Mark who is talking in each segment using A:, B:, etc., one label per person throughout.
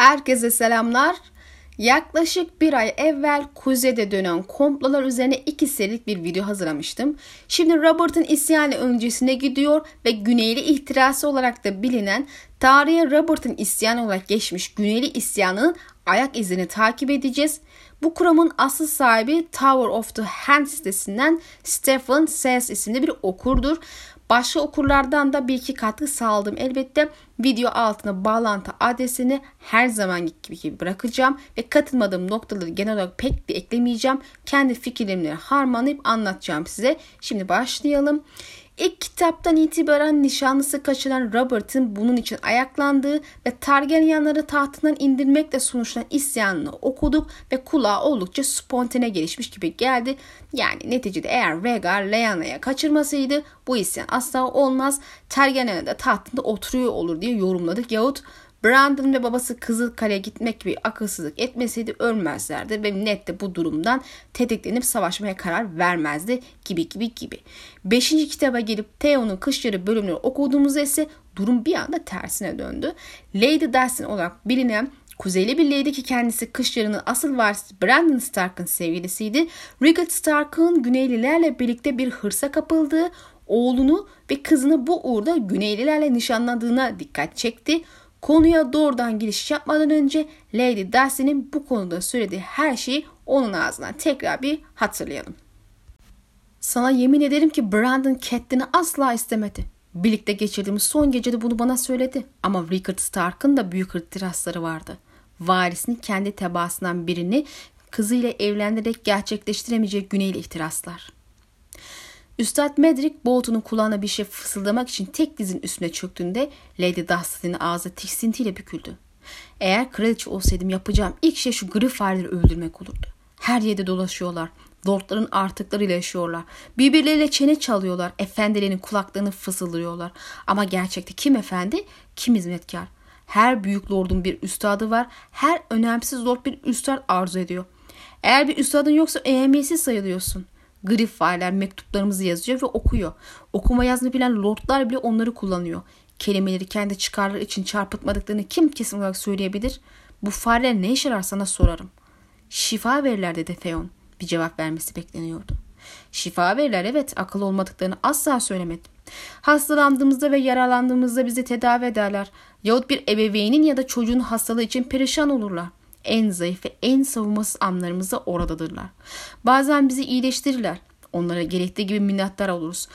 A: Herkese selamlar. Yaklaşık bir ay evvel kuzeyde dönen komplolar üzerine iki serilik bir video hazırlamıştım. Şimdi Robert'ın isyanı öncesine gidiyor ve Güneyli ihtirası olarak da bilinen tarihe Robert'ın isyanı olarak geçmiş Güneyli isyanının ayak izini takip edeceğiz. Bu kuramın asıl sahibi Tower of the Hand sitesinden Stephen Sayers isimli bir okurdur. Başka okurlardan da bir iki katkı sağladım elbette. Video altına bağlantı adresini her zaman gibi bırakacağım ve katılmadığım noktaları genel olarak pek bir eklemeyeceğim. Kendi fikirlerimle harmanlayıp anlatacağım size. Şimdi başlayalım. İlk kitaptan itibaren nişanlısı kaçıran Robert'ın bunun için ayaklandığı ve Targaryenları tahtından indirmekle sonuçlanan isyanını okuduk ve kulağa oldukça spontane gelişmiş gibi geldi. Yani neticede eğer Rhaegar Lyanna'ya kaçırmasaydı bu isyan asla olmaz. Targaryenler de tahtında oturuyor olur diye yorumladık yahut Brandon ve babası Kızıl Kale'ye gitmek gibi akılsızlık etmeseydi ölmezlerdi ve Ned de bu durumdan tetiklenip savaşmaya karar vermezdi gibi gibi gibi. Beşinci kitaba gelip Theon'un kışları bölümleri okuduğumuzda ise durum bir anda tersine döndü. Lady Dustin olarak bilinen Kuzeyli bir lady ki kendisi kışlarının asıl varisi Brandon Stark'ın sevgilisiydi. Regal Stark'ın Güneylilerle birlikte bir hırsa kapıldığı, oğlunu ve kızını bu uğurda Güneylilerle nişanladığına dikkat çekti. Konuya doğrudan giriş yapmadan önce Lady Darcy'nin bu konuda söylediği her şeyi onun ağzından tekrar bir hatırlayalım. Sana yemin ederim ki Brandon Catelyn'i asla istemedi. Birlikte geçirdiğimiz son gecede bunu bana söyledi. Ama Rickard Stark'ın da büyük ihtirasları vardı. Varisinin kendi tebaasından birini kızıyla evlendirerek gerçekleştiremeyeceği güneyli ihtiraslar. Üstad Medrick Bolton'un kulağına bir şey fısıldamak için tek dizin üstüne çöktüğünde Lady Dustin'in ağzı tiksintiyle büküldü. Eğer kraliçe olsaydım yapacağım ilk şey şu Greyfriar'ları öldürmek olurdu. Her yerde dolaşıyorlar. Lordların artıklarıyla yaşıyorlar. Birbirleriyle çene çalıyorlar. Efendilerin kulaklarını fısıldıyorlar. Ama gerçekte kim efendi, kim hizmetkar. Her büyük lordun bir üstadı var. Her önemsiz lord bir üstad arzu ediyor. Eğer bir üstadın yoksa ehemmiyetsiz sayılıyorsun.'' Griffiler mektuplarımızı yazıyor ve okuyor. Okuma yazını bilen lordlar bile onları kullanıyor. Kelimeleri kendi çıkarları için çarpıtmadıklarını kim kesin olarak söyleyebilir? Bu fareler ne işe yarar sana sorarım. Şifa verirler dedi Theon. Bir cevap vermesi bekleniyordu. Şifa verirler evet akıl olmadıklarını asla söylemedim. Hastalandığımızda ve yaralandığımızda bizi tedavi ederler. Yahut bir ebeveynin ya da çocuğun hastalığı için perişan olurlar en zayıf ve en savunmasız anlarımızda oradadırlar. Bazen bizi iyileştirirler. Onlara gerektiği gibi minnettar oluruz.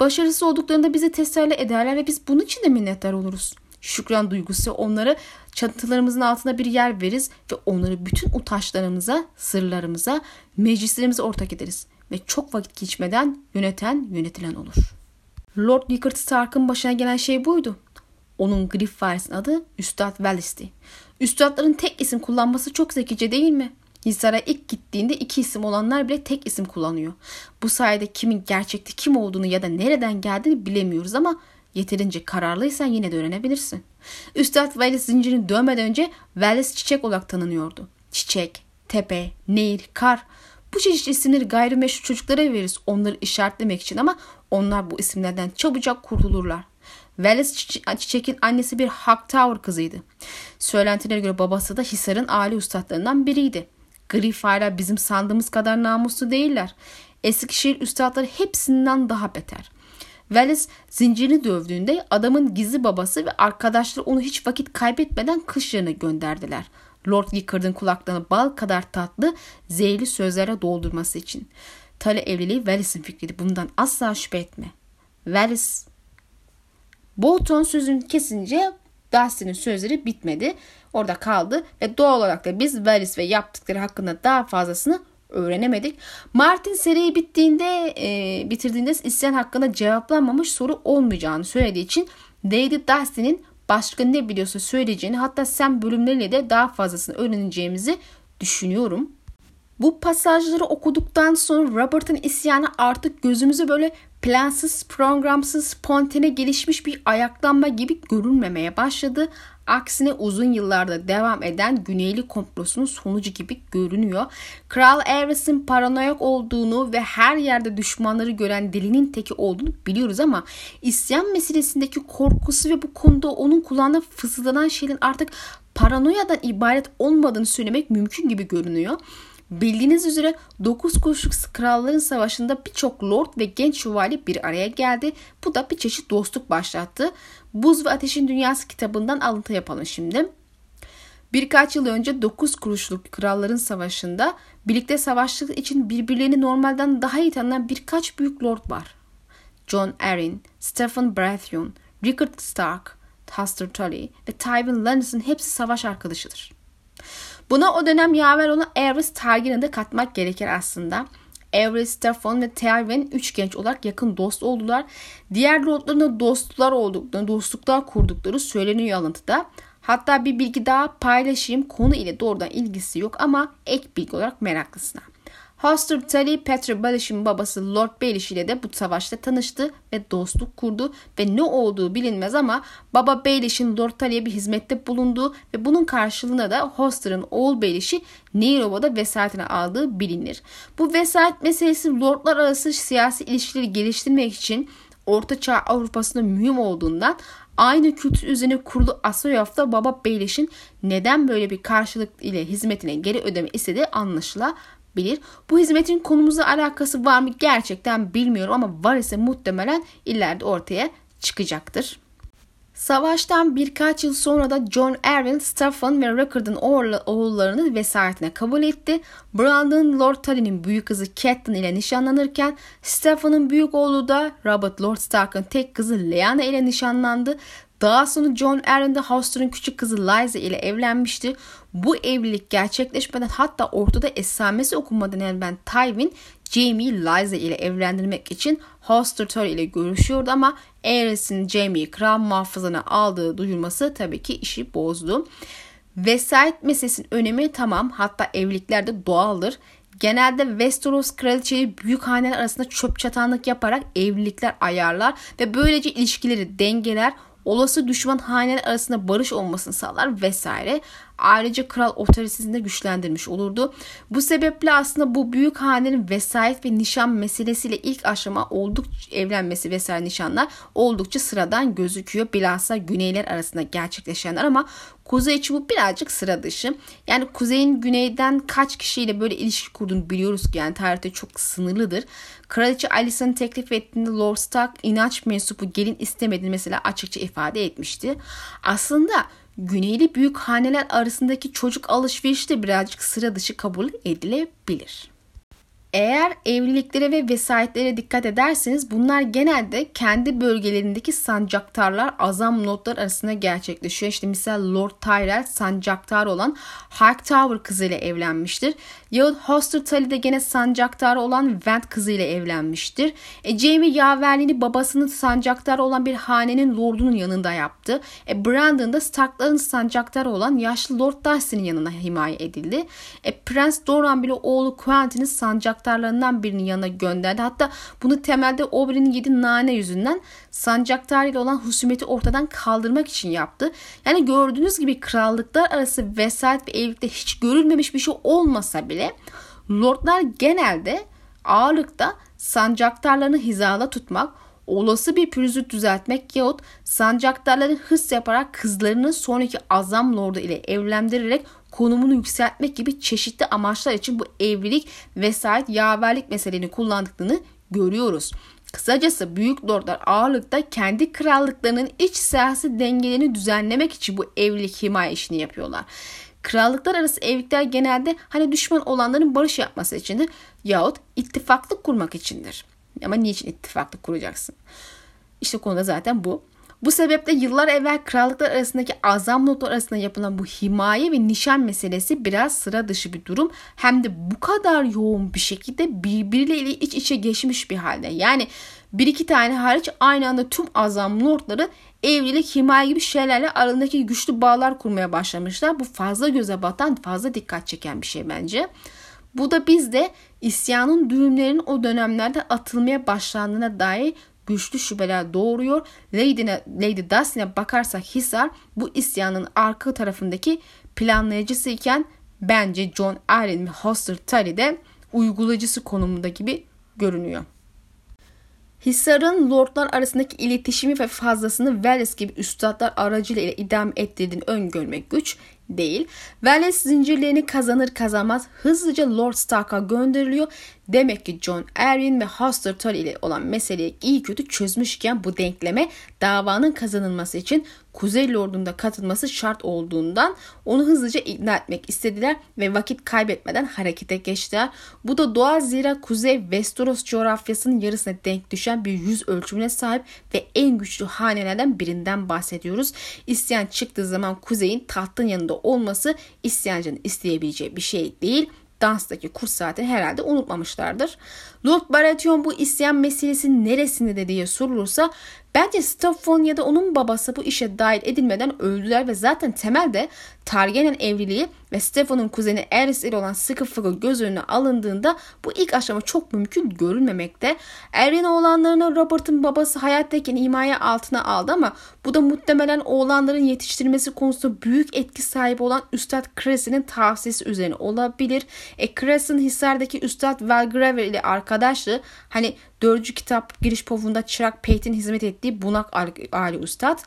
A: Başarısız olduklarında bizi teselli ederler ve biz bunun için de minnettar oluruz. Şükran duygusu onları çatılarımızın altında bir yer veririz ve onları bütün utançlarımıza, sırlarımıza, meclislerimize ortak ederiz. Ve çok vakit geçmeden yöneten, yönetilen olur. Lord Rickard Stark'ın başına gelen şey buydu. Onun Griffiths'in adı Üstad Welles'ti. Üstadların tek isim kullanması çok zekice değil mi? Hisar'a ilk gittiğinde iki isim olanlar bile tek isim kullanıyor. Bu sayede kimin gerçekte kim olduğunu ya da nereden geldiğini bilemiyoruz ama yeterince kararlıysan yine de öğrenebilirsin. Üstad Wallace zincirini dövmeden önce Wallace çiçek olarak tanınıyordu. Çiçek, tepe, nehir, kar. Bu çeşit isimleri gayrimeşru çocuklara veririz onları işaretlemek için ama onlar bu isimlerden çabucak kurtulurlar. Wallace Çiçek'in annesi bir Hightower kızıydı. Söylentilere göre babası da Hisar'ın aile üstadlarından biriydi. Greyfriar'lar bizim sandığımız kadar namuslu değiller. Eskişehir üstadları hepsinden daha beter. Wallace zincirini dövdüğünde adamın gizli babası ve arkadaşları onu hiç vakit kaybetmeden kış yerine gönderdiler. Lord Gickard'ın kulaklarını bal kadar tatlı, zehirli sözlere doldurması için. Tale evliliği Wallace'in fikriydi. Bundan asla şüphe etme. Wallace Bolton sözünü kesince Dustin'in sözleri bitmedi. Orada kaldı ve doğal olarak da biz Varys ve yaptıkları hakkında daha fazlasını öğrenemedik. Martin seriyi bittiğinde e, bitirdiğinde isyan hakkında cevaplanmamış soru olmayacağını söylediği için Lady Dustin'in başka ne biliyorsa söyleyeceğini hatta sen bölümleriyle de daha fazlasını öğreneceğimizi düşünüyorum. Bu pasajları okuduktan sonra Robert'ın isyanı artık gözümüze böyle plansız, programsız, spontane gelişmiş bir ayaklanma gibi görünmemeye başladı. aksine uzun yıllarda devam eden Güneyli komplosunun sonucu gibi görünüyor. Kral Aerys'in paranoyak olduğunu ve her yerde düşmanları gören delinin teki olduğunu biliyoruz ama isyan meselesindeki korkusu ve bu konuda onun kulağına fısıldanan şeyin artık paranoyadan ibaret olmadığını söylemek mümkün gibi görünüyor. Bildiğiniz üzere 9 kuruşluk kralların savaşında birçok lord ve genç şövalye bir araya geldi. Bu da bir çeşit dostluk başlattı. Buz ve Ateşin Dünyası kitabından alıntı yapalım şimdi. Birkaç yıl önce 9 kuruşluk kralların savaşında birlikte savaştığı için birbirlerini normalden daha iyi tanınan birkaç büyük lord var. John Arryn, Stephen Baratheon, Rickard Stark, Hoster Tully ve Tywin Lannister hepsi savaş arkadaşıdır. Buna o dönem yaver olan Aerys Targaryen'ı da katmak gerekir aslında. Aerys, Stefan ve Tywin üç genç olarak yakın dost oldular. Diğer lordların dostlar olduklarını, dostluklar kurdukları söyleniyor alıntıda. Hatta bir bilgi daha paylaşayım. Konu ile doğrudan ilgisi yok ama ek bilgi olarak meraklısına. Hoster Tully, Petra Balish'in babası Lord Baelish ile de bu savaşta tanıştı ve dostluk kurdu ve ne olduğu bilinmez ama baba Baelish'in Lord Tully'ye bir hizmette bulunduğu ve bunun karşılığında da Hoster'ın oğul Baelish'i Nehir vesayetine aldığı bilinir. Bu vesayet meselesi lordlar arası siyasi ilişkileri geliştirmek için Orta Çağ Avrupa'sında mühim olduğundan aynı kültür üzerine kurulu Asoyaf'ta Baba Baelish'in neden böyle bir karşılık ile hizmetine geri ödeme istediği anlaşılabilir bilir. Bu hizmetin konumuzla alakası var mı gerçekten bilmiyorum ama var ise muhtemelen ileride ortaya çıkacaktır. Savaştan birkaç yıl sonra da John Arryn, Stephen ve Rickard'ın oğullarını vesayetine kabul etti. Brandon Lord Tully'nin büyük kızı Catelyn ile nişanlanırken Stephen'ın büyük oğlu da Robert Lord Stark'ın tek kızı Lyanna ile nişanlandı. Daha sonra John Arryn de Hoster'ın küçük kızı Liza ile evlenmişti. Bu evlilik gerçekleşmeden hatta ortada esamesi okunmadan evlen Tywin Jamie'yi Liza ile evlendirmek için Hoster Tully ile görüşüyordu ama Aerys'in Jamie'yi kral muhafızına aldığı duyulması tabii ki işi bozdu. Vesayet meselesinin önemi tamam hatta evliliklerde doğaldır. Genelde Westeros kraliçeyi büyük haneler arasında çöp çatanlık yaparak evlilikler ayarlar ve böylece ilişkileri dengeler olası düşman haneler arasında barış olmasını sağlar vesaire. Ayrıca kral otoritesini de güçlendirmiş olurdu. Bu sebeple aslında bu büyük hanenin vesayet ve nişan meselesiyle ilk aşama oldukça evlenmesi vesaire nişanlar oldukça sıradan gözüküyor. Bilhassa güneyler arasında gerçekleşenler ama kuzey için bu birazcık sıra dışı. Yani kuzeyin güneyden kaç kişiyle böyle ilişki kurduğunu biliyoruz ki yani tarihte çok sınırlıdır. Kraliçe Alicent'ın teklif ettiğinde Lord Stark inanç mensubu gelin istemediğini mesela açıkça ifade etmişti. Aslında güneyli büyük haneler arasındaki çocuk alışverişi de birazcık sıra dışı kabul edilebilir. Eğer evliliklere ve vesayetlere dikkat ederseniz bunlar genelde kendi bölgelerindeki sancaktarlar azam notlar arasında gerçekleşiyor. İşte mesela Lord Tyrell sancaktar olan Hightower kızıyla evlenmiştir. Yahut Hoster Tully de gene sancaktar olan Vent kızıyla evlenmiştir. E, Jamie yaverliğini babasının sancaktar olan bir hanenin lordunun yanında yaptı. E, Brandon da Starkların sancaktarı olan yaşlı Lord Darcy'nin yanına himaye edildi. E, Prens Doran bile oğlu Quentin'i sancaktar sancaktarlarından birinin yanına gönderdi. Hatta bunu temelde Oberyn'in yedi nane yüzünden sancaktar ile olan husumeti ortadan kaldırmak için yaptı. Yani gördüğünüz gibi krallıklar arası vesayet ve evlilikte hiç görülmemiş bir şey olmasa bile lordlar genelde ağırlıkta sancaktarlarını hizada tutmak, olası bir pürüzü düzeltmek yahut sancaktarların hırs yaparak kızlarını sonraki azam lordu ile evlendirerek konumunu yükseltmek gibi çeşitli amaçlar için bu evlilik vesayet yaverlik meselelerini kullandıklarını görüyoruz. Kısacası büyük lordlar ağırlıkta kendi krallıklarının iç siyasi dengelerini düzenlemek için bu evlilik himaye işini yapıyorlar. Krallıklar arası evlilikler genelde hani düşman olanların barış yapması içindir yahut ittifaklık kurmak içindir. Ama niçin ittifaklık kuracaksın? İşte konuda zaten bu. Bu sebeple yıllar evvel krallıklar arasındaki azam notlar arasında yapılan bu himaye ve nişan meselesi biraz sıra dışı bir durum. Hem de bu kadar yoğun bir şekilde birbiriyle iç içe geçmiş bir halde. Yani bir iki tane hariç aynı anda tüm azam lordları evlilik, himaye gibi şeylerle aralarındaki güçlü bağlar kurmaya başlamışlar. Bu fazla göze batan, fazla dikkat çeken bir şey bence. Bu da bizde isyanın düğümlerinin o dönemlerde atılmaya başlandığına dair güçlü şüpheler doğuruyor. Lady, Lady Dustin'e bakarsak Hisar bu isyanın arka tarafındaki planlayıcısı iken bence John Arryn ve Hoster Tully de uygulayıcısı konumunda gibi görünüyor. Hisar'ın lordlar arasındaki iletişimi ve fazlasını Veles gibi üstadlar aracılığıyla idam ettirdiğini öngörmek güç değil. Veles zincirlerini kazanır kazanmaz hızlıca Lord Stark'a gönderiliyor. Demek ki John Arryn ve Hoster Tully ile olan meseleyi iyi kötü çözmüşken bu denkleme davanın kazanılması için Kuzey Lord'un da katılması şart olduğundan onu hızlıca ikna etmek istediler ve vakit kaybetmeden harekete geçtiler. Bu da doğal zira Kuzey Westeros coğrafyasının yarısına denk düşen bir yüz ölçümüne sahip ve en güçlü hanelerden birinden bahsediyoruz. İsyan çıktığı zaman Kuzey'in tahtın yanında olması isyancının isteyebileceği bir şey değil danstaki kurs saati herhalde unutmamışlardır. Lord Baratheon bu isyan meselesi neresinde de diye sorulursa Bence Stefan ya da onun babası bu işe dahil edilmeden öldüler ve zaten temelde Targaryen evliliği ve Stefan'ın kuzeni Aerys ile olan sıkı fıkı göz önüne alındığında bu ilk aşama çok mümkün görünmemekte. Erwin oğlanlarını Robert'ın babası hayattayken imaya altına aldı ama bu da muhtemelen oğlanların yetiştirmesi konusunda büyük etki sahibi olan Üstad Cressy'nin tavsiyesi üzerine olabilir. E Cressy'nin Hisar'daki Üstad Valgraver ile arkadaşlığı hani dördüncü kitap giriş povunda Çırak Peyton hizmet ettiği Bunak Ali Üstad.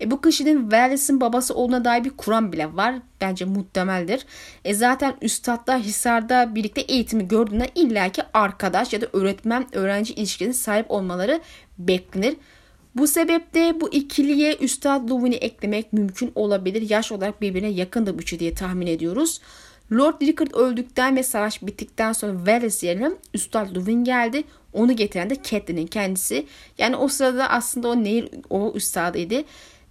A: E bu kişinin Wallace'in babası olduğuna dair bir Kur'an bile var. Bence muhtemeldir. E zaten üstadlar Hisar'da birlikte eğitimi gördüğünde illaki arkadaş ya da öğretmen öğrenci ilişkisine sahip olmaları beklenir. Bu sebeple bu ikiliye Üstad Luvin'i eklemek mümkün olabilir. Yaş olarak birbirine yakın da üçü diye tahmin ediyoruz. Lord Rickard öldükten ve savaş bittikten sonra Varys yerine Üstad Luvin geldi. Onu getiren de Catelyn'in kendisi. Yani o sırada aslında o nehir o üstadıydı.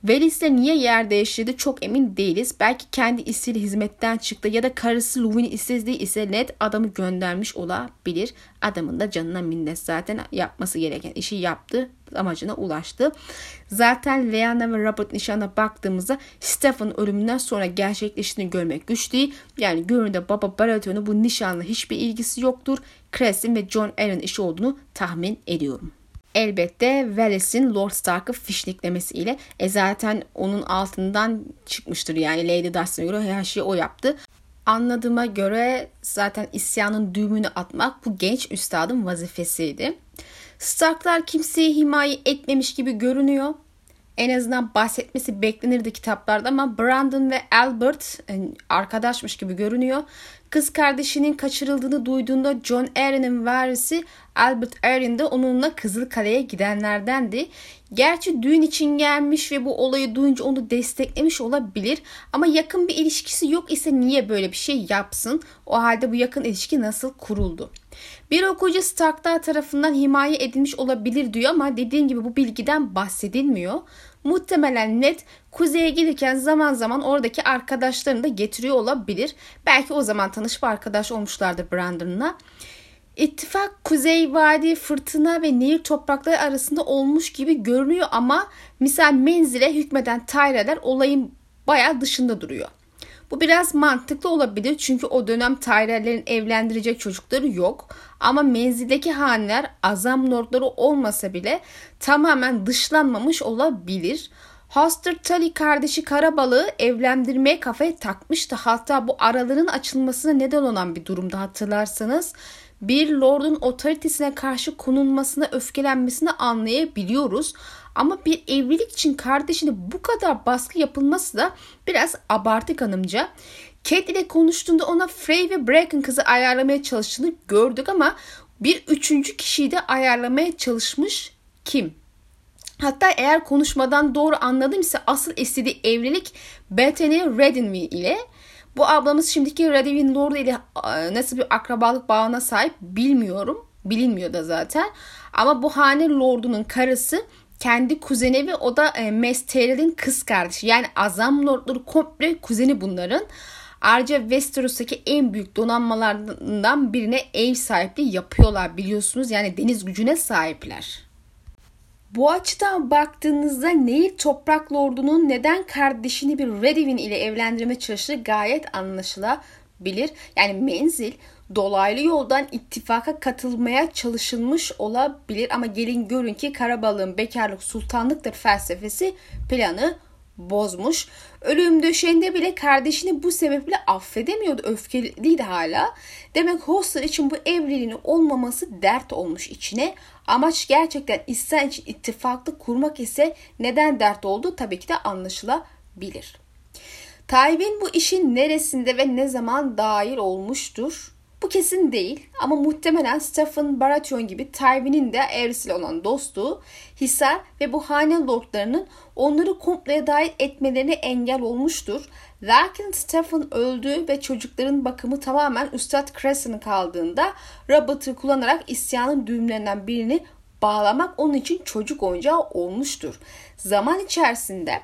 A: Velis de niye yer değiştirdi çok emin değiliz. Belki kendi isteğiyle hizmetten çıktı ya da karısı Luvin'i istediği ise net adamı göndermiş olabilir. Adamın da canına minnet zaten yapması gereken işi yaptı amacına ulaştı. Zaten Leanna ve Robert nişanına baktığımızda Stephen ölümünden sonra gerçekleştiğini görmek güç değil. Yani görünürde baba Baratheon'un bu nişanla hiçbir ilgisi yoktur. Cressin ve John Arryn işi olduğunu tahmin ediyorum elbette Wallace'in Lord Stark'ı fişniklemesiyle e zaten onun altından çıkmıştır yani Lady Dustin'e göre her şeyi o yaptı. Anladığıma göre zaten isyanın düğümünü atmak bu genç üstadın vazifesiydi. Starklar kimseyi himaye etmemiş gibi görünüyor. En azından bahsetmesi beklenirdi kitaplarda ama Brandon ve Albert e, arkadaşmış gibi görünüyor. Kız kardeşinin kaçırıldığını duyduğunda John Arryn'in varisi Albert Arryn de onunla Kızıl Kale'ye gidenlerdendi. Gerçi düğün için gelmiş ve bu olayı duyunca onu desteklemiş olabilir ama yakın bir ilişkisi yok ise niye böyle bir şey yapsın? O halde bu yakın ilişki nasıl kuruldu? Bir okuyucu Starklar tarafından himaye edilmiş olabilir diyor ama dediğim gibi bu bilgiden bahsedilmiyor. Muhtemelen net kuzeye gelirken zaman zaman oradaki arkadaşlarını da getiriyor olabilir. Belki o zaman tanışıp arkadaş olmuşlardır Brandon'la. İttifak Kuzey Vadi, Fırtına ve Nehir toprakları arasında olmuş gibi görünüyor ama misal menzile hükmeden Tayreler olayın bayağı dışında duruyor. Bu biraz mantıklı olabilir çünkü o dönem Tyrell'lerin evlendirecek çocukları yok. Ama menzildeki haneler azam lordları olmasa bile tamamen dışlanmamış olabilir. Hoster Tully kardeşi Karabalığı evlendirmeye kafaya takmıştı. Hatta bu araların açılmasına neden olan bir durumda hatırlarsanız bir lordun otoritesine karşı konulmasına öfkelenmesini anlayabiliyoruz. Ama bir evlilik için kardeşine bu kadar baskı yapılması da biraz abartı kanımca. Kate ile konuştuğunda ona Frey ve Bracken kızı ayarlamaya çalıştığını gördük ama bir üçüncü kişiyi de ayarlamaya çalışmış kim? Hatta eğer konuşmadan doğru anladım ise asıl istediği evlilik Bethany Redinwy ile. Bu ablamız şimdiki Redinwy Lord ile nasıl bir akrabalık bağına sahip bilmiyorum. Bilinmiyor da zaten. Ama bu hane lordunun karısı kendi kuzeni ve o da e, Mesterel'in kız kardeşi. Yani Azam Lordları komple kuzeni bunların. Ayrıca Westeros'taki en büyük donanmalardan birine ev sahipliği yapıyorlar biliyorsunuz. Yani deniz gücüne sahipler. Bu açıdan baktığınızda Nehir Toprak Lordu'nun neden kardeşini bir Redivin ile evlendirme çalıştığı gayet anlaşılabilir. Yani menzil dolaylı yoldan ittifaka katılmaya çalışılmış olabilir ama gelin görün ki Karabalığın bekarlık sultanlıktır felsefesi planı bozmuş. Ölüm döşeğinde bile kardeşini bu sebeple affedemiyordu. Öfkeliydi hala. Demek Hoster için bu evliliğin olmaması dert olmuş içine. Amaç gerçekten İsrail için ittifaklı kurmak ise neden dert oldu tabii ki de anlaşılabilir. Tywin bu işin neresinde ve ne zaman dahil olmuştur? Bu kesin değil ama muhtemelen Stephen Baratheon gibi Tywin'in de Aerys ile olan dostluğu Hisar ve bu hane lordlarının onları komploya dahil etmelerine engel olmuştur. Lakin Stephen öldü ve çocukların bakımı tamamen Üstad Crescent'ın kaldığında Robert'ı kullanarak isyanın düğümlerinden birini bağlamak onun için çocuk oyuncağı olmuştur. Zaman içerisinde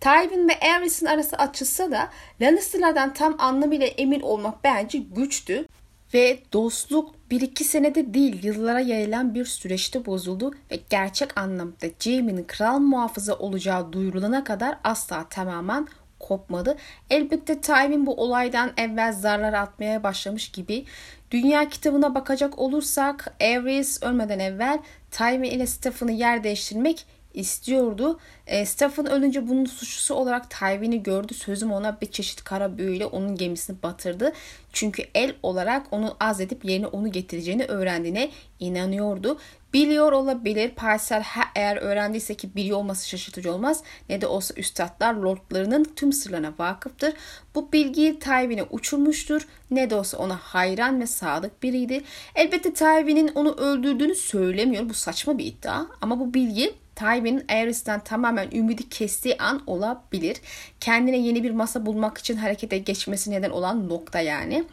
A: Tywin ve Aerys'in arası açılsa da Lannister'lardan tam anlamıyla emin olmak bence güçtü. Ve dostluk bir iki senede değil yıllara yayılan bir süreçte bozuldu ve gerçek anlamda Jaime'nin kral muhafızı olacağı duyurulana kadar asla tamamen kopmadı. Elbette Tywin bu olaydan evvel zarlar atmaya başlamış gibi. Dünya kitabına bakacak olursak Aerys ölmeden evvel Tywin ile Stephen'ı yer değiştirmek istiyordu. E, Stephen ölünce bunun suçlusu olarak Tywin'i gördü. Sözüm ona bir çeşit kara büyüyle onun gemisini batırdı. Çünkü el olarak onu azledip yerine onu getireceğini öğrendiğine inanıyordu. Biliyor olabilir. Parsel eğer öğrendiyse ki biliyor olması şaşırtıcı olmaz. Ne de olsa üstadlar lordlarının tüm sırlarına vakıftır. Bu bilgiyi Tywin'e uçurmuştur. Ne de olsa ona hayran ve sadık biriydi. Elbette Tywin'in onu öldürdüğünü söylemiyor. Bu saçma bir iddia. Ama bu bilgi Tywin'in Aerys'ten tamamen ümidi kestiği an olabilir. Kendine yeni bir masa bulmak için harekete geçmesi neden olan nokta yani.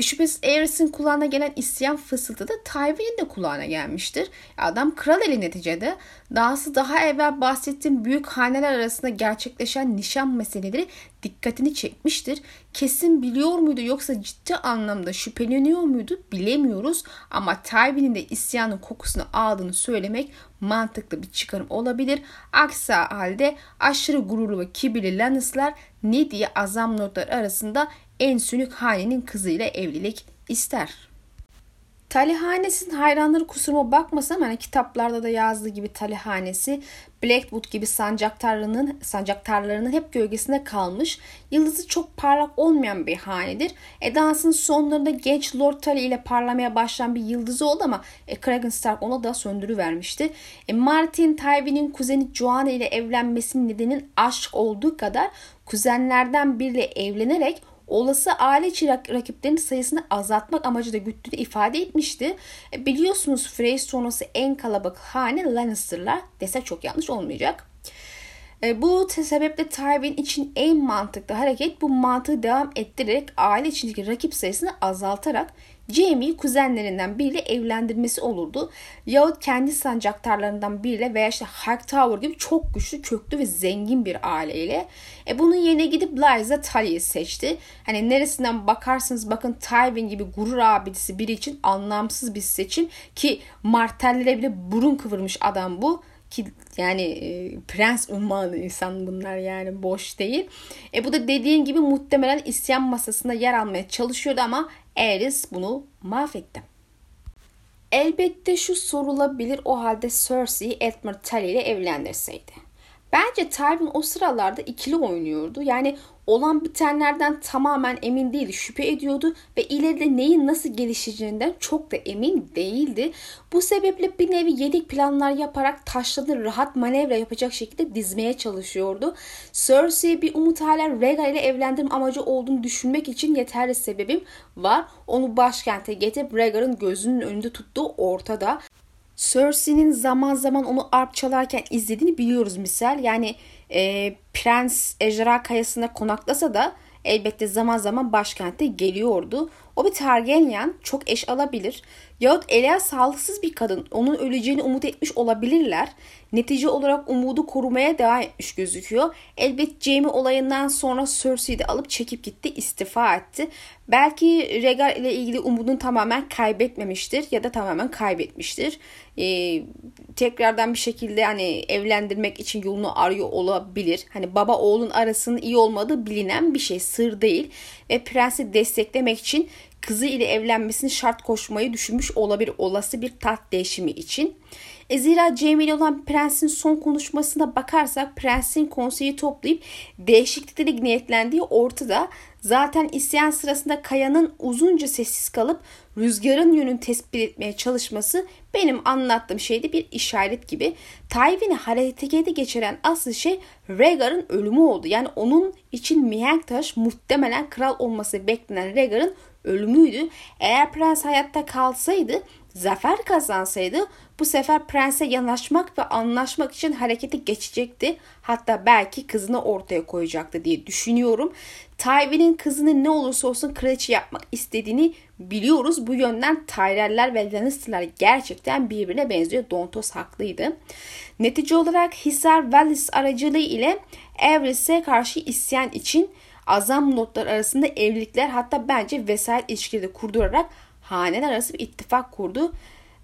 A: Şüphesiz Aerys'in kulağına gelen isyan fısıltı da Tywin'in de kulağına gelmiştir. Adam kral eli neticede. Dahası daha evvel bahsettiğim büyük haneler arasında gerçekleşen nişan meseleleri dikkatini çekmiştir. Kesin biliyor muydu yoksa ciddi anlamda şüpheleniyor muydu bilemiyoruz. Ama Tywin'in de isyanın kokusunu aldığını söylemek mantıklı bir çıkarım olabilir. Aksi halde aşırı gururlu ve kibirli Lannister ne diye azam notlar arasında en sünük hanenin kızıyla evlilik ister. Talihanesinin hayranları kusuruma bakmasam hani kitaplarda da yazdığı gibi Talihanesi Blackwood gibi sancaktarlarının, sancaktarlarının hep gölgesinde kalmış, yıldızı çok parlak olmayan bir hanedir. Edans'ın sonlarında genç Lord Tully ile parlamaya başlayan bir yıldızı oldu ama e, Kragan Stark ona da söndürüvermişti. E, Martin Tywin'in kuzeni Joanna ile evlenmesinin nedenin aşk olduğu kadar kuzenlerden biriyle evlenerek olası aile içi rakiplerin sayısını azaltmak amacı da güttüğünü ifade etmişti. E, biliyorsunuz Frey sonrası en kalabalık hane Lannister'lar dese çok yanlış olmayacak. E, bu sebeple Tywin için en mantıklı hareket bu mantığı devam ettirerek aile içindeki rakip sayısını azaltarak Jamie'yi kuzenlerinden biriyle evlendirmesi olurdu. Yahut kendi sancaktarlarından biriyle veya işte Hightower gibi çok güçlü, köklü ve zengin bir aileyle. E bunun yerine gidip Liza Tully'yi seçti. Hani neresinden bakarsınız bakın Tywin gibi gurur abidesi biri için anlamsız bir seçim ki Martellere bile burun kıvırmış adam bu ki yani e, prens unvanı insan bunlar yani boş değil. E bu da dediğin gibi muhtemelen isyan masasında yer almaya çalışıyordu ama Aerys bunu mahvetti. Elbette şu sorulabilir o halde Cersei Edmund Tully ile evlendirseydi. Bence Tywin o sıralarda ikili oynuyordu. Yani olan bitenlerden tamamen emin değildi, şüphe ediyordu ve ileride neyin nasıl gelişeceğinden çok da emin değildi. Bu sebeple bir nevi yedek planlar yaparak taşları rahat manevra yapacak şekilde dizmeye çalışıyordu. Cersei bir umut hala Rhaegar ile evlendirme amacı olduğunu düşünmek için yeterli sebebim var. Onu başkente getirip Rhaegar'ın gözünün önünde tuttuğu ortada. Cersei'nin zaman zaman onu arp çalarken izlediğini biliyoruz misal. Yani e, Prens Ejderha Kayası'nda konaklasa da elbette zaman zaman başkente geliyordu. O bir Targaryen çok eş alabilir. Yahut Elia sağlıksız bir kadın onun öleceğini umut etmiş olabilirler. Netice olarak umudu korumaya devam etmiş gözüküyor. Elbet Jaime olayından sonra Cersei'yi de alıp çekip gitti istifa etti. Belki Rhaegar ile ilgili umudunu tamamen kaybetmemiştir ya da tamamen kaybetmiştir. Ee, tekrardan bir şekilde hani evlendirmek için yolunu arıyor olabilir. Hani baba oğlun arasının iyi olmadığı bilinen bir şey sır değil. Ve prensi desteklemek için kızı ile evlenmesini şart koşmayı düşünmüş olabilir olası bir taht değişimi için. E zira Jamie ile olan prensin son konuşmasına bakarsak prensin konseyi toplayıp değişiklikleri niyetlendiği ortada. Zaten isyan sırasında Kaya'nın uzunca sessiz kalıp rüzgarın yönünü tespit etmeye çalışması benim anlattığım şeyde bir işaret gibi. Tywin'i harekete geçiren asıl şey Rhaegar'ın ölümü oldu. Yani onun için mihenk taş muhtemelen kral olması beklenen Rhaegar'ın ölümüydü. Eğer prens hayatta kalsaydı zafer kazansaydı bu sefer prense yanaşmak ve anlaşmak için harekete geçecekti. Hatta belki kızını ortaya koyacaktı diye düşünüyorum. Tywin'in kızını ne olursa olsun kraliçe yapmak istediğini biliyoruz. Bu yönden Tyrell'ler ve Lannister'lar gerçekten birbirine benziyor. Dontos haklıydı. Netice olarak Hisar Vallis aracılığı ile Everest'e karşı isyan için azam notlar arasında evlilikler hatta bence vesayet ilişkileri kurdurarak haneler arası bir ittifak kurdu.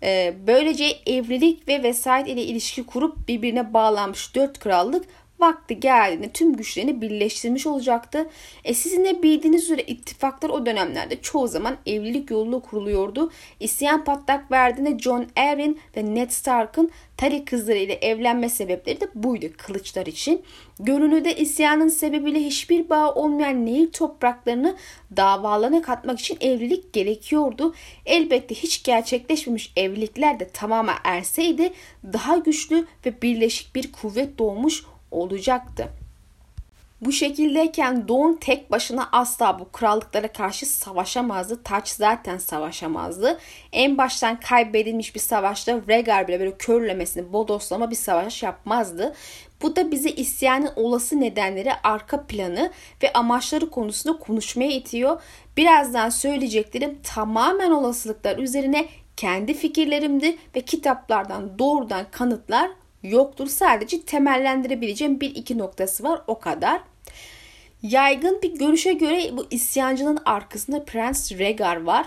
A: Ee, böylece evlilik ve vesayet ile ilişki kurup birbirine bağlanmış dört krallık vakti geldiğinde tüm güçlerini birleştirmiş olacaktı. E sizin de bildiğiniz üzere ittifaklar o dönemlerde çoğu zaman evlilik yoluyla kuruluyordu. İsyan patlak verdiğinde John Arryn ve Ned Stark'ın Tari kızları ile evlenme sebepleri de buydu kılıçlar için. Görünürde isyanın sebebiyle hiçbir bağ olmayan Nehir topraklarını davalarına katmak için evlilik gerekiyordu. Elbette hiç gerçekleşmemiş evlilikler de tamamen erseydi daha güçlü ve birleşik bir kuvvet doğmuş olacaktı. Bu şekildeyken Doğun tek başına asla bu krallıklara karşı savaşamazdı. Taç zaten savaşamazdı. En baştan kaybedilmiş bir savaşta Rhaegar bile böyle körlemesini bodoslama bir savaş yapmazdı. Bu da bizi isyanın olası nedenleri, arka planı ve amaçları konusunda konuşmaya itiyor. Birazdan söyleyeceklerim tamamen olasılıklar üzerine kendi fikirlerimdi ve kitaplardan doğrudan kanıtlar yoktur. Sadece temellendirebileceğim bir iki noktası var o kadar. Yaygın bir görüşe göre bu isyancının arkasında Prens Rhaegar var.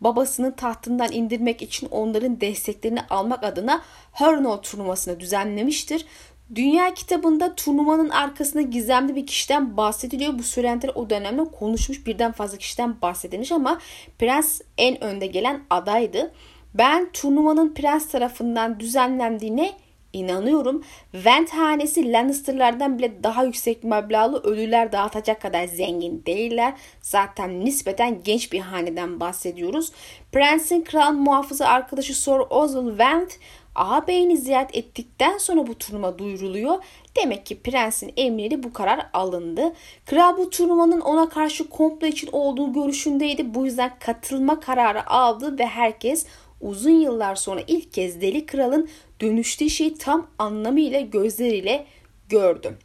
A: Babasını tahtından indirmek için onların desteklerini almak adına Hörnol turnuvasını düzenlemiştir. Dünya kitabında turnuvanın arkasında gizemli bir kişiden bahsediliyor. Bu söylentiler o dönemde konuşmuş birden fazla kişiden bahsedilmiş ama prens en önde gelen adaydı. Ben turnuvanın prens tarafından düzenlendiğine inanıyorum. Vent hanesi Lannister'lardan bile daha yüksek meblağlı ölüler dağıtacak kadar zengin değiller. Zaten nispeten genç bir haneden bahsediyoruz. Prensin kral muhafızı arkadaşı Sir Ozil Vent ağabeyini ziyaret ettikten sonra bu turnuva duyuruluyor. Demek ki prensin emriyle bu karar alındı. Kral bu turnuvanın ona karşı komplo için olduğu görüşündeydi. Bu yüzden katılma kararı aldı ve herkes uzun yıllar sonra ilk kez Deli Kral'ın dönüştüğü şeyi tam anlamıyla gözleriyle gördüm.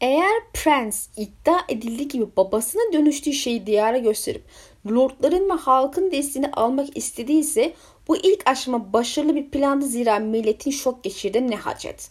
A: Eğer prens iddia edildiği gibi babasına dönüştüğü şeyi diyara gösterip lordların ve halkın desteğini almak istediyse bu ilk aşama başarılı bir plandı zira milletin şok geçirdi ne hacet.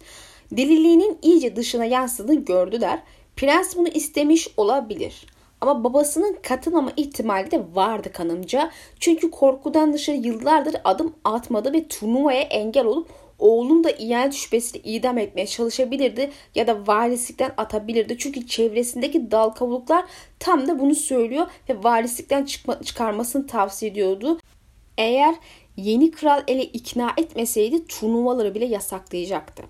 A: Deliliğinin iyice dışına yansıdığını gördüler. Prens bunu istemiş olabilir. Ama babasının katılmama ihtimali de vardı kanımca. Çünkü korkudan dışarı yıllardır adım atmadı ve turnuvaya engel olup oğlunu da ihanet şüphesiyle idam etmeye çalışabilirdi ya da valislikten atabilirdi. Çünkü çevresindeki dal kavuklar tam da bunu söylüyor ve valislikten çıkma, çıkarmasını tavsiye ediyordu. Eğer yeni kral ele ikna etmeseydi turnuvaları bile yasaklayacaktı.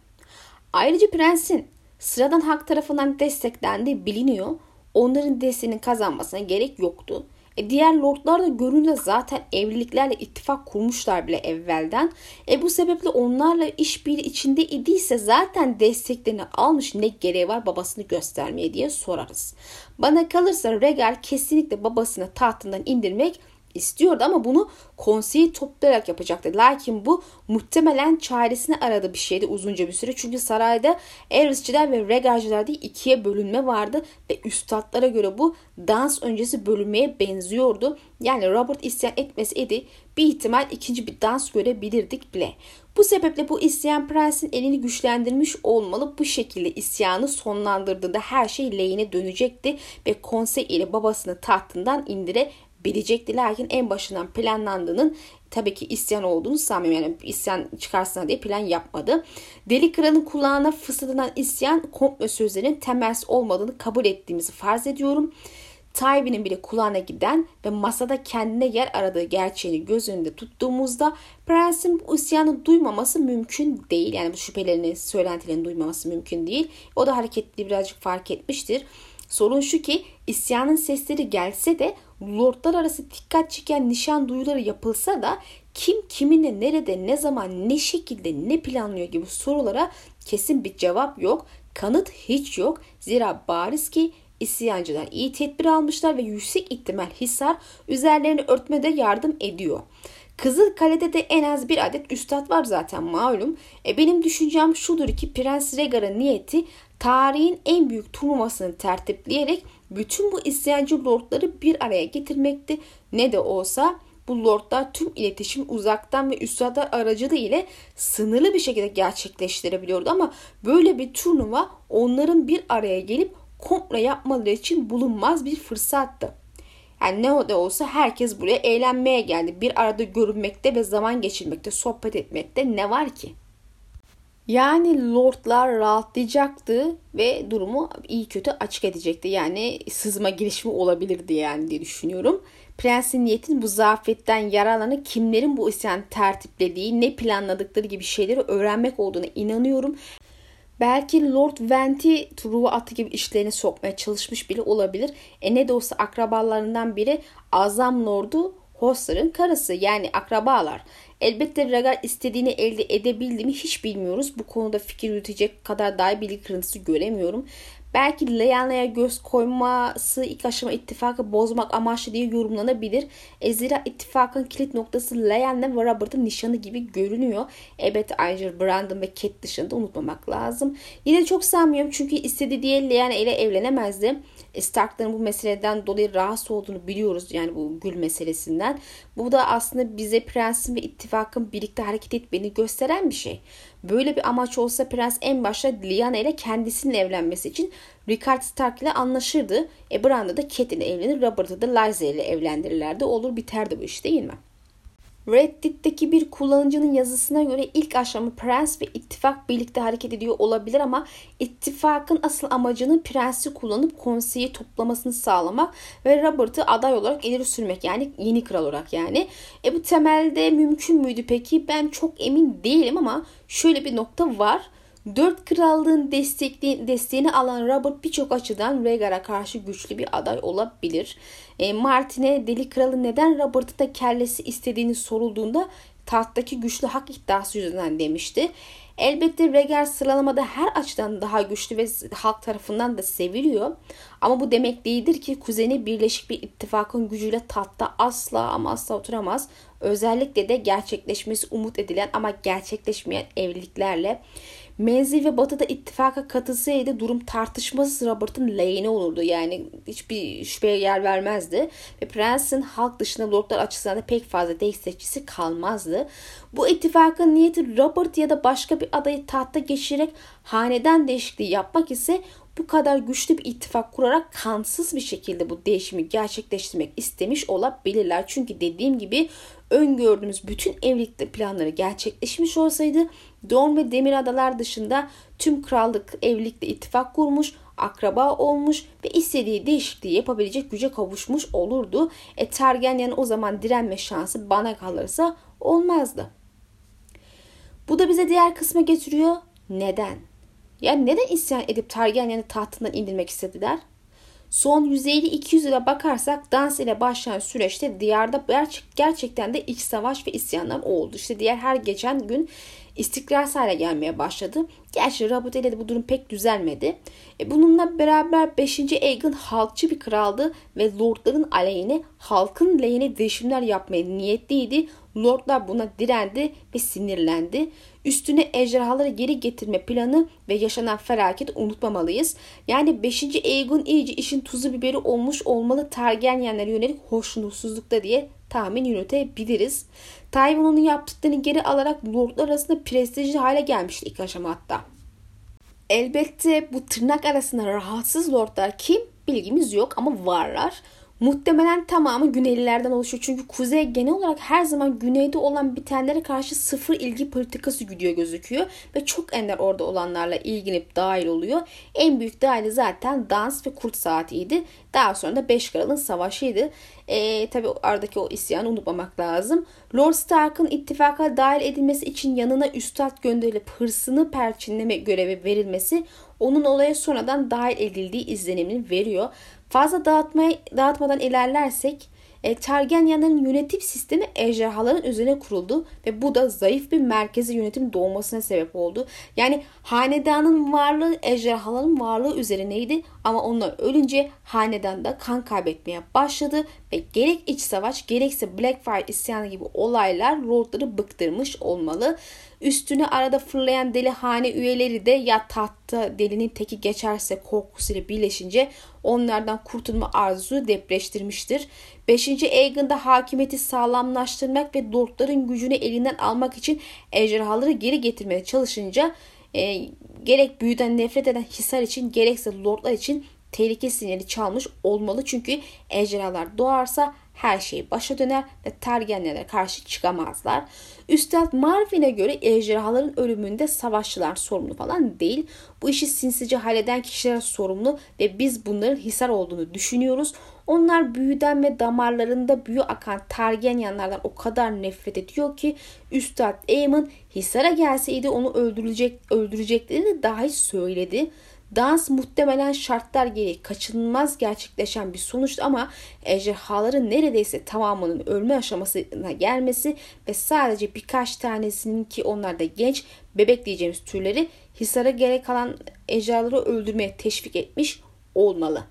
A: Ayrıca prensin sıradan halk tarafından desteklendiği biliniyor onların desteğini kazanmasına gerek yoktu. E diğer lordlar da görünce zaten evliliklerle ittifak kurmuşlar bile evvelden. E bu sebeple onlarla işbirliği içinde idiyse zaten desteklerini almış ne gereği var babasını göstermeye diye sorarız. Bana kalırsa Regal kesinlikle babasını tahtından indirmek istiyordu ama bunu konseyi toplayarak yapacaktı. Lakin bu muhtemelen çaresini aradı bir şeydi uzunca bir süre. Çünkü sarayda Erisçiler ve Regarcılar diye ikiye bölünme vardı ve üstadlara göre bu dans öncesi bölünmeye benziyordu. Yani Robert isyan etmeseydi bir ihtimal ikinci bir dans görebilirdik bile. Bu sebeple bu isyan prensin elini güçlendirmiş olmalı. Bu şekilde isyanı sonlandırdığında her şey lehine dönecekti ve konsey ile babasını tahtından indire bilecekti. Lakin en başından planlandığının tabii ki isyan olduğunu sanmıyorum. Yani isyan çıkarsın diye plan yapmadı. Deli Kral'ın kulağına fısıldanan isyan komplo sözlerinin temelsiz olmadığını kabul ettiğimizi farz ediyorum. Tywin'in bile kulağına giden ve masada kendine yer aradığı gerçeğini göz önünde tuttuğumuzda prensin bu isyanı duymaması mümkün değil. Yani bu şüphelerini, söylentilerini duymaması mümkün değil. O da hareketli birazcık fark etmiştir. Sorun şu ki isyanın sesleri gelse de lordlar arası dikkat çeken nişan duyuları yapılsa da kim kiminle nerede ne zaman ne şekilde ne planlıyor gibi sorulara kesin bir cevap yok. Kanıt hiç yok. Zira bariz ki isyancılar iyi tedbir almışlar ve yüksek ihtimal Hisar üzerlerini örtmede yardım ediyor. Kızıl Kale'de de en az bir adet üstad var zaten malum. E benim düşüncem şudur ki Prens Rhaegar'ın niyeti tarihin en büyük turnuvasını tertipleyerek bütün bu isyancı lordları bir araya getirmekti. Ne de olsa bu lordlar tüm iletişim uzaktan ve üstadlar aracılığı ile sınırlı bir şekilde gerçekleştirebiliyordu ama böyle bir turnuva onların bir araya gelip komple yapmaları için bulunmaz bir fırsattı. Yani ne de olsa herkes buraya eğlenmeye geldi. Bir arada görünmekte ve zaman geçirmekte, sohbet etmekte ne var ki? Yani lordlar rahatlayacaktı ve durumu iyi kötü açık edecekti. Yani sızma girişimi olabilirdi yani diye düşünüyorum. Prensin niyetin bu zafetten yararlanıp kimlerin bu isyan tertiplediği, ne planladıkları gibi şeyleri öğrenmek olduğuna inanıyorum. Belki Lord Venti Truva atı gibi işlerini sokmaya çalışmış bile olabilir. E ne de olsa akrabalarından biri Azam Lord'u Hoster'ın karısı yani akrabalar. Elbette Rhaegar istediğini elde edebildi mi hiç bilmiyoruz. Bu konuda fikir yürütecek kadar dahi bilgi kırıntısı göremiyorum. Belki Leyana'ya göz koyması ilk aşama ittifakı bozmak amaçlı diye yorumlanabilir. E zira ittifakın kilit noktası Leyanna ve Robert'ın nişanı gibi görünüyor. Elbette ayrıca Brandon ve Cat dışında unutmamak lazım. Yine çok sanmıyorum çünkü istediği diye Lyanna ile evlenemezdi. E, Stark'ların bu meseleden dolayı rahatsız olduğunu biliyoruz yani bu gül meselesinden. Bu da aslında bize prensin ve ittifakın birlikte hareket etmeni gösteren bir şey. Böyle bir amaç olsa prens en başta Lyanna ile kendisinin evlenmesi için Rickard Stark ile anlaşırdı. E Branda da Catelyn evlenir, Robert'ı da Lysa ile evlendirirlerdi. Olur biterdi bu iş değil mi? Reddit'teki bir kullanıcının yazısına göre ilk aşamı prens ve ittifak birlikte hareket ediyor olabilir ama ittifakın asıl amacını prensi kullanıp konseyi toplamasını sağlamak ve Robert'ı aday olarak ileri sürmek yani yeni kral olarak yani. E bu temelde mümkün müydü peki? Ben çok emin değilim ama şöyle bir nokta var. Dört krallığın destekli, desteğini alan Robert birçok açıdan Rhaegar'a karşı güçlü bir aday olabilir. E, Martin'e deli kralı neden Robert'ı da kellesi istediğini sorulduğunda tahttaki güçlü hak iddiası yüzünden demişti. Elbette Rhaegar sıralamada her açıdan daha güçlü ve halk tarafından da seviliyor. Ama bu demek değildir ki kuzeni birleşik bir ittifakın gücüyle tahtta asla ama asla oturamaz. Özellikle de gerçekleşmesi umut edilen ama gerçekleşmeyen evliliklerle Menzi ve Batı'da ittifaka katılsaydı durum tartışmasız Robert'ın lehine olurdu. Yani hiçbir şüpheye yer vermezdi. Ve Prensin halk dışında lordlar açısından da pek fazla destekçisi kalmazdı. Bu ittifakın niyeti Robert ya da başka bir adayı tahta geçirerek hanedan değişikliği yapmak ise bu kadar güçlü bir ittifak kurarak kansız bir şekilde bu değişimi gerçekleştirmek istemiş olabilirler. Çünkü dediğim gibi öngördüğümüz bütün evlilik planları gerçekleşmiş olsaydı Dorn ve Demir Adalar dışında tüm krallık evlilikle ittifak kurmuş, akraba olmuş ve istediği değişikliği yapabilecek güce kavuşmuş olurdu. E Targaryen o zaman direnme şansı bana kalırsa olmazdı. Bu da bize diğer kısma getiriyor. Neden? Yani neden isyan edip Targaryen'i tahtından indirmek istediler? Son 150-200 yıla bakarsak dans ile başlayan süreçte diyarda gerçekten de iç savaş ve isyanlar oldu. İşte diğer her geçen gün istikrarsız hale gelmeye başladı. Gerçi ile de bu durum pek düzelmedi. E bununla beraber 5. Aegon halkçı bir kraldı ve lordların aleyhine halkın lehine değişimler yapmaya niyetliydi. Lordlar buna direndi ve sinirlendi. Üstüne ejderhaları geri getirme planı ve yaşanan felaketi unutmamalıyız. Yani 5. Aegon iyice işin tuzu biberi olmuş olmalı Targaryenlere yönelik hoşnutsuzlukta diye tahmin yürütebiliriz. Onun yaptıklarını geri alarak lordlar arasında prestijli hale gelmişti ilk aşama hatta. Elbette bu tırnak arasında rahatsız lordlar kim bilgimiz yok ama varlar. Muhtemelen tamamı Güneylilerden oluşuyor. Çünkü Kuzey genel olarak her zaman güneyde olan bitenlere karşı sıfır ilgi politikası gidiyor gözüküyor. Ve çok ender orada olanlarla ilgilenip dahil oluyor. En büyük dahili zaten dans ve kurt saatiydi. Daha sonra da Beş Kral'ın savaşıydı. E, tabii aradaki o isyanı unutmamak lazım. Lord Stark'ın ittifaka dahil edilmesi için yanına üstad gönderilip hırsını perçinleme görevi verilmesi onun olaya sonradan dahil edildiği izlenimini veriyor. Fazla dağıtmaya, dağıtmadan ilerlersek e, Targaryenlerin yönetim sistemi ejderhaların üzerine kuruldu ve bu da zayıf bir merkezi yönetim doğmasına sebep oldu. Yani hanedanın varlığı ejderhaların varlığı üzerineydi ama onlar ölünce hanedan da kan kaybetmeye başladı ve gerek iç savaş gerekse Blackfire isyanı gibi olaylar lordları bıktırmış olmalı. Üstüne arada fırlayan deli hane üyeleri de ya tahtta delinin teki geçerse korkusuyla birleşince onlardan kurtulma arzusu depreştirmiştir. 5. Aegon'da hakimiyeti sağlamlaştırmak ve lordların gücünü elinden almak için ejderhaları geri getirmeye çalışınca e, gerek büyüden nefret eden Hisar için gerekse lordlar için tehlike sinyali çalmış olmalı. Çünkü ejderhalar doğarsa her şey başa döner ve Targaryenlere karşı çıkamazlar. Üstad Marvin'e göre ejderhaların ölümünde savaşçılar sorumlu falan değil. Bu işi sinsice halleden kişiler sorumlu ve biz bunların Hisar olduğunu düşünüyoruz. Onlar büyüden ve damarlarında büyü akan Targaryenlerden o kadar nefret ediyor ki Üstad Aemon Hisar'a gelseydi onu öldürecek, öldüreceklerini dahi söyledi. Dans muhtemelen şartlar gereği kaçınılmaz gerçekleşen bir sonuçtu ama ejderhaların neredeyse tamamının ölme aşamasına gelmesi ve sadece birkaç tanesinin ki onlar da genç bebek diyeceğimiz türleri Hisar'a gerek kalan ejderhaları öldürmeye teşvik etmiş olmalı.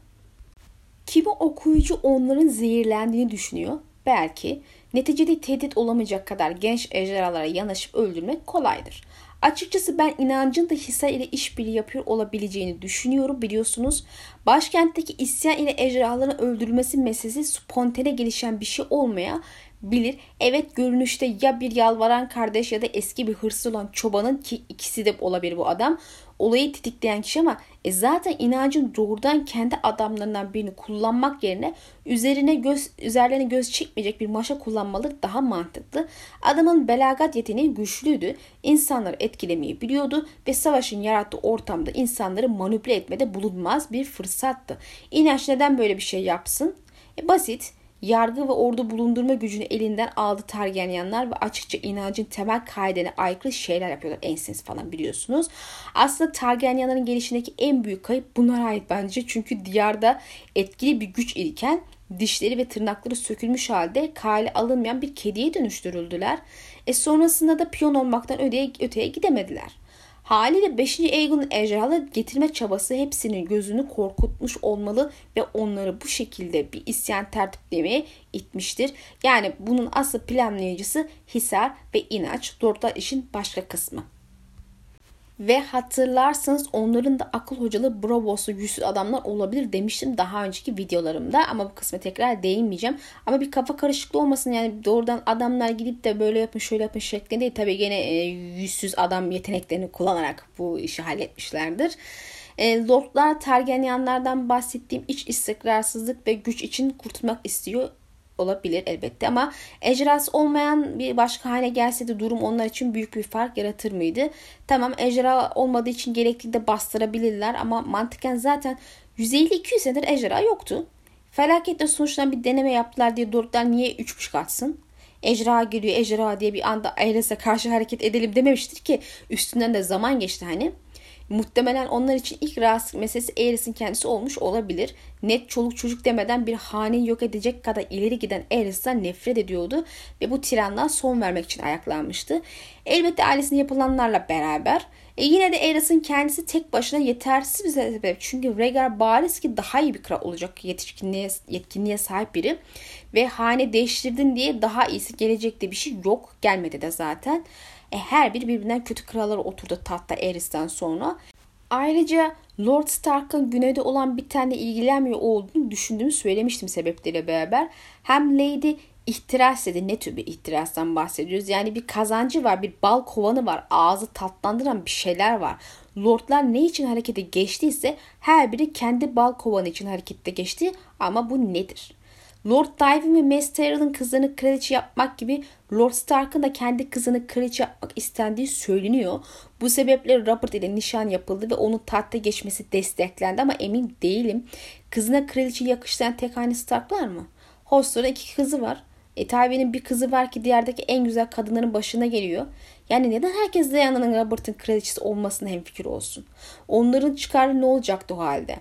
A: Kimi okuyucu onların zehirlendiğini düşünüyor. Belki neticede tehdit olamayacak kadar genç ejderhalara yanaşıp öldürmek kolaydır. Açıkçası ben inancın da Hisar ile işbirliği yapıyor olabileceğini düşünüyorum biliyorsunuz. Başkentteki isyan ile ejderhaların öldürülmesi meselesi spontane gelişen bir şey olmaya bilir. Evet görünüşte ya bir yalvaran kardeş ya da eski bir hırsız olan çobanın ki ikisi de olabilir bu adam olayı tetikleyen kişi ama e zaten inancın doğrudan kendi adamlarından birini kullanmak yerine üzerine göz üzerlerine göz çekmeyecek bir maşa kullanmaları daha mantıklı. Adamın belagat yeteneği güçlüydü. İnsanları etkilemeyi biliyordu ve savaşın yarattığı ortamda insanları manipüle etmede bulunmaz bir fırsattı. İnanç neden böyle bir şey yapsın? E basit yargı ve ordu bulundurma gücünü elinden aldı Targaryenler ve açıkça inancın temel kaidene aykırı şeyler yapıyorlar. Ensens falan biliyorsunuz. Aslında Targaryenlerin gelişindeki en büyük kayıp bunlara ait bence. Çünkü diyarda etkili bir güç iken dişleri ve tırnakları sökülmüş halde kale alınmayan bir kediye dönüştürüldüler. E sonrasında da piyon olmaktan öteye, öteye gidemediler. Haliyle 5. Aegon'un ejderhaları getirme çabası hepsinin gözünü korkutmuş olmalı ve onları bu şekilde bir isyan tertiplemeye itmiştir. Yani bunun asıl planlayıcısı Hisar ve İnaç. Dörtler işin başka kısmı. Ve hatırlarsanız onların da akıl hocalı Bravos'lu güçsüz adamlar olabilir demiştim daha önceki videolarımda. Ama bu kısma tekrar değinmeyeceğim. Ama bir kafa karışıklığı olmasın yani doğrudan adamlar gidip de böyle yapın şöyle yapın şeklinde değil. Tabii gene e, yüzsüz adam yeteneklerini kullanarak bu işi halletmişlerdir. E, Lordlar Targaryenlardan bahsettiğim iç istikrarsızlık ve güç için kurtulmak istiyor olabilir elbette ama ejderhası olmayan bir başka hale gelse de durum onlar için büyük bir fark yaratır mıydı? Tamam ejderha olmadığı için gerekli de bastırabilirler ama mantıken zaten 150-200 senedir ejderha yoktu. Felaketle sonuçlanan bir deneme yaptılar diye Doruklar niye 3.5 atsın? Ejderha geliyor ejderha diye bir anda Aerys'e karşı hareket edelim dememiştir ki üstünden de zaman geçti hani. Muhtemelen onlar için ilk rahatsızlık meselesi Aerys'in kendisi olmuş olabilir. Net çoluk çocuk demeden bir haneyi yok edecek kadar ileri giden Aerys'ten nefret ediyordu ve bu tiranlığa son vermek için ayaklanmıştı. Elbette ailesine yapılanlarla beraber e yine de Aerys'in kendisi tek başına yetersiz bir sebep. Çünkü Rhaegar bariz ki daha iyi bir kral olacak yetişkinliğe, yetkinliğe sahip biri. Ve hane değiştirdin diye daha iyisi gelecekte bir şey yok. Gelmedi de zaten. E, her biri birbirinden kötü krallar oturdu tahta Aerys'ten sonra. Ayrıca Lord Stark'ın güneyde olan bir tane ilgilenmiyor olduğunu düşündüğümü söylemiştim sebepleriyle beraber. Hem Lady ihtiras dedi. Ne tür bir ihtirastan bahsediyoruz? Yani bir kazancı var, bir bal kovanı var, ağzı tatlandıran bir şeyler var. Lordlar ne için harekete geçtiyse her biri kendi bal kovanı için harekette geçti ama bu nedir? Lord Tywin ve Mace Tyrell'ın kızını kraliçe yapmak gibi Lord Stark'ın da kendi kızını kraliçe yapmak istendiği söyleniyor. Bu sebeple Robert ile nişan yapıldı ve onun tahta geçmesi desteklendi ama emin değilim. Kızına kraliçe yakıştıran tek aynı Stark'lar mı? Hoster'ın iki kızı var. E Tywin'in bir kızı var ki diğerdeki en güzel kadınların başına geliyor. Yani neden herkes Diana'nın Robert'ın kraliçesi olmasına hemfikir olsun? Onların çıkarı ne olacaktı o halde?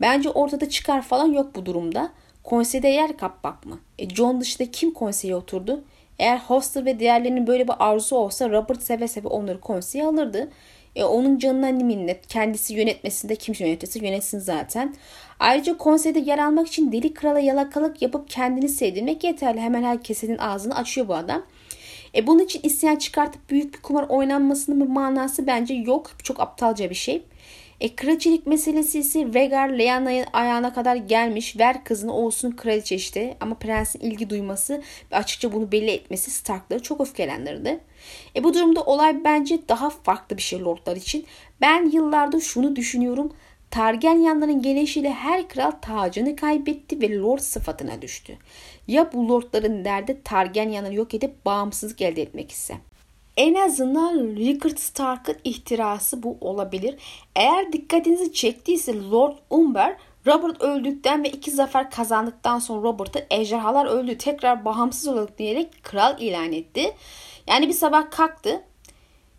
A: Bence ortada çıkar falan yok bu durumda. Konseyde yer kapmak mı? E John dışında kim konseye oturdu? Eğer Hoster ve diğerlerinin böyle bir arzu olsa Robert seve seve onları konseye alırdı. E, onun canına minnet. Kendisi yönetmesinde kim yönetirse yönetsin zaten. Ayrıca konseyde yer almak için deli krala yalakalık yapıp kendini sevdirmek yeterli. Hemen herkesin ağzını açıyor bu adam. E bunun için isyan çıkartıp büyük bir kumar oynanmasının bir manası bence yok. Çok aptalca bir şey. E kraliçelik meselesi ise Rhaegar Lyanna'nın ayağına kadar gelmiş. Ver kızını olsun kraliçe işte. Ama prensin ilgi duyması ve açıkça bunu belli etmesi Stark'ları çok öfkelendirdi. E bu durumda olay bence daha farklı bir şey lordlar için. Ben yıllardır şunu düşünüyorum. Targaryenların gelişiyle her kral tacını kaybetti ve lord sıfatına düştü. Ya bu lordların derdi Targaryenları yok edip bağımsızlık elde etmek ise? En azından Rickard Stark'ın ihtirası bu olabilir. Eğer dikkatinizi çektiyse Lord Umber Robert öldükten ve iki zafer kazandıktan sonra Robert'ı ejderhalar öldü tekrar bağımsız olarak diyerek kral ilan etti. Yani bir sabah kalktı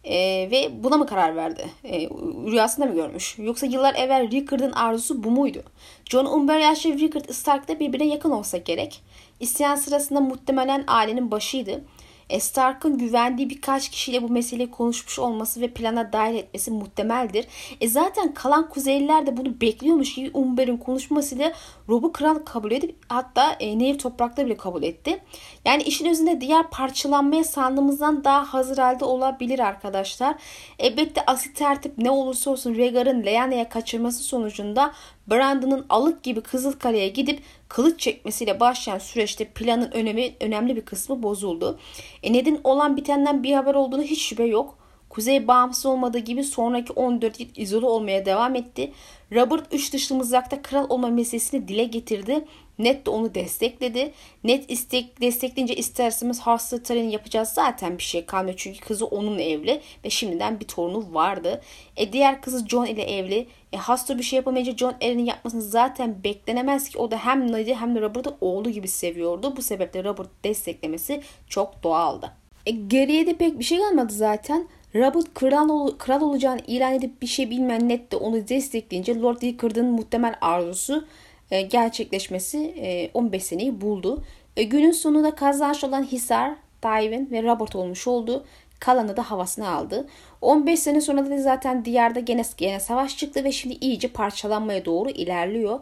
A: e, ve buna mı karar verdi? E, rüyasında mı görmüş? Yoksa yıllar evvel Rickard'ın arzusu bu muydu? John Umber yaşlı Rickard Stark da birbirine yakın olsa gerek. İsyan sırasında muhtemelen ailenin başıydı. E, Stark'ın güvendiği birkaç kişiyle bu meseleyi konuşmuş olması ve plana dahil etmesi muhtemeldir. E zaten kalan Kuzeyliler de bunu bekliyormuş gibi Umber'in konuşmasıyla Rob'u kral kabul edip hatta e, Nehir toprakta bile kabul etti. Yani işin özünde diğer parçalanmaya sandığımızdan daha hazır halde olabilir arkadaşlar. Elbette asil tertip ne olursa olsun Rhaegar'ın Lyana'ya kaçırması sonucunda Brandon'ın alık gibi Kızılkale'ye gidip kılıç çekmesiyle başlayan süreçte planın önemi, önemli bir kısmı bozuldu. E Ned'in olan bitenden bir haber olduğunu hiç şüphe yok. Kuzey bağımsız olmadığı gibi sonraki 14 yıl izole olmaya devam etti. Robert üç dışlı mızrakta kral olma meselesini dile getirdi. Ned de onu destekledi. Ned istek, destekleyince isterseniz Hospital'in yapacağız zaten bir şey kalmıyor. Çünkü kızı onun evli ve şimdiden bir torunu vardı. E diğer kızı John ile evli. E hasta bir şey yapamayınca John Erin'in yapmasını zaten beklenemez ki. O da hem Ned'i hem de Robert'ı oğlu gibi seviyordu. Bu sebeple Robert desteklemesi çok doğaldı. E geriye de pek bir şey kalmadı zaten. Robert kral, ol, kral olacağını ilan edip bir şey bilmeyen Ned de onu destekleyince Lord Rickard'ın muhtemel arzusu e, gerçekleşmesi e, 15 seneyi buldu. E, günün sonunda kazanç olan Hisar, Tywin ve Robert olmuş oldu. Kalanı da havasını aldı. 15 sene sonra da zaten diyarda gene, gene savaş çıktı ve şimdi iyice parçalanmaya doğru ilerliyor.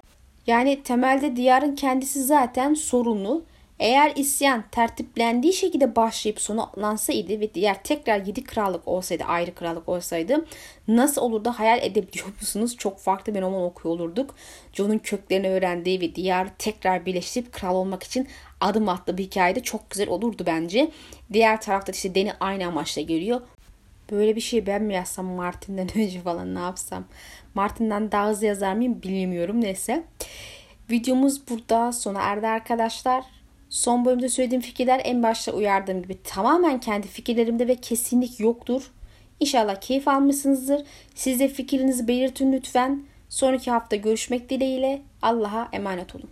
A: Yani temelde diyarın kendisi zaten sorunlu eğer isyan tertiplendiği şekilde başlayıp sonlansaydı ve diğer tekrar yedi krallık olsaydı, ayrı krallık olsaydı nasıl olur da hayal edebiliyor musunuz? Çok farklı bir roman okuyor olurduk. John'un köklerini öğrendiği ve diğer tekrar birleştirip kral olmak için adım attığı bir hikayede çok güzel olurdu bence. Diğer tarafta işte Deni aynı amaçla geliyor. Böyle bir şey ben mi yazsam Martin'den önce falan ne yapsam? Martin'den daha hızlı yazar mıyım bilmiyorum neyse. Videomuz burada sona erdi arkadaşlar. Son bölümde söylediğim fikirler en başta uyardığım gibi tamamen kendi fikirlerimde ve kesinlik yoktur. İnşallah keyif almışsınızdır. Siz de fikrinizi belirtin lütfen. Sonraki hafta görüşmek dileğiyle Allah'a emanet olun.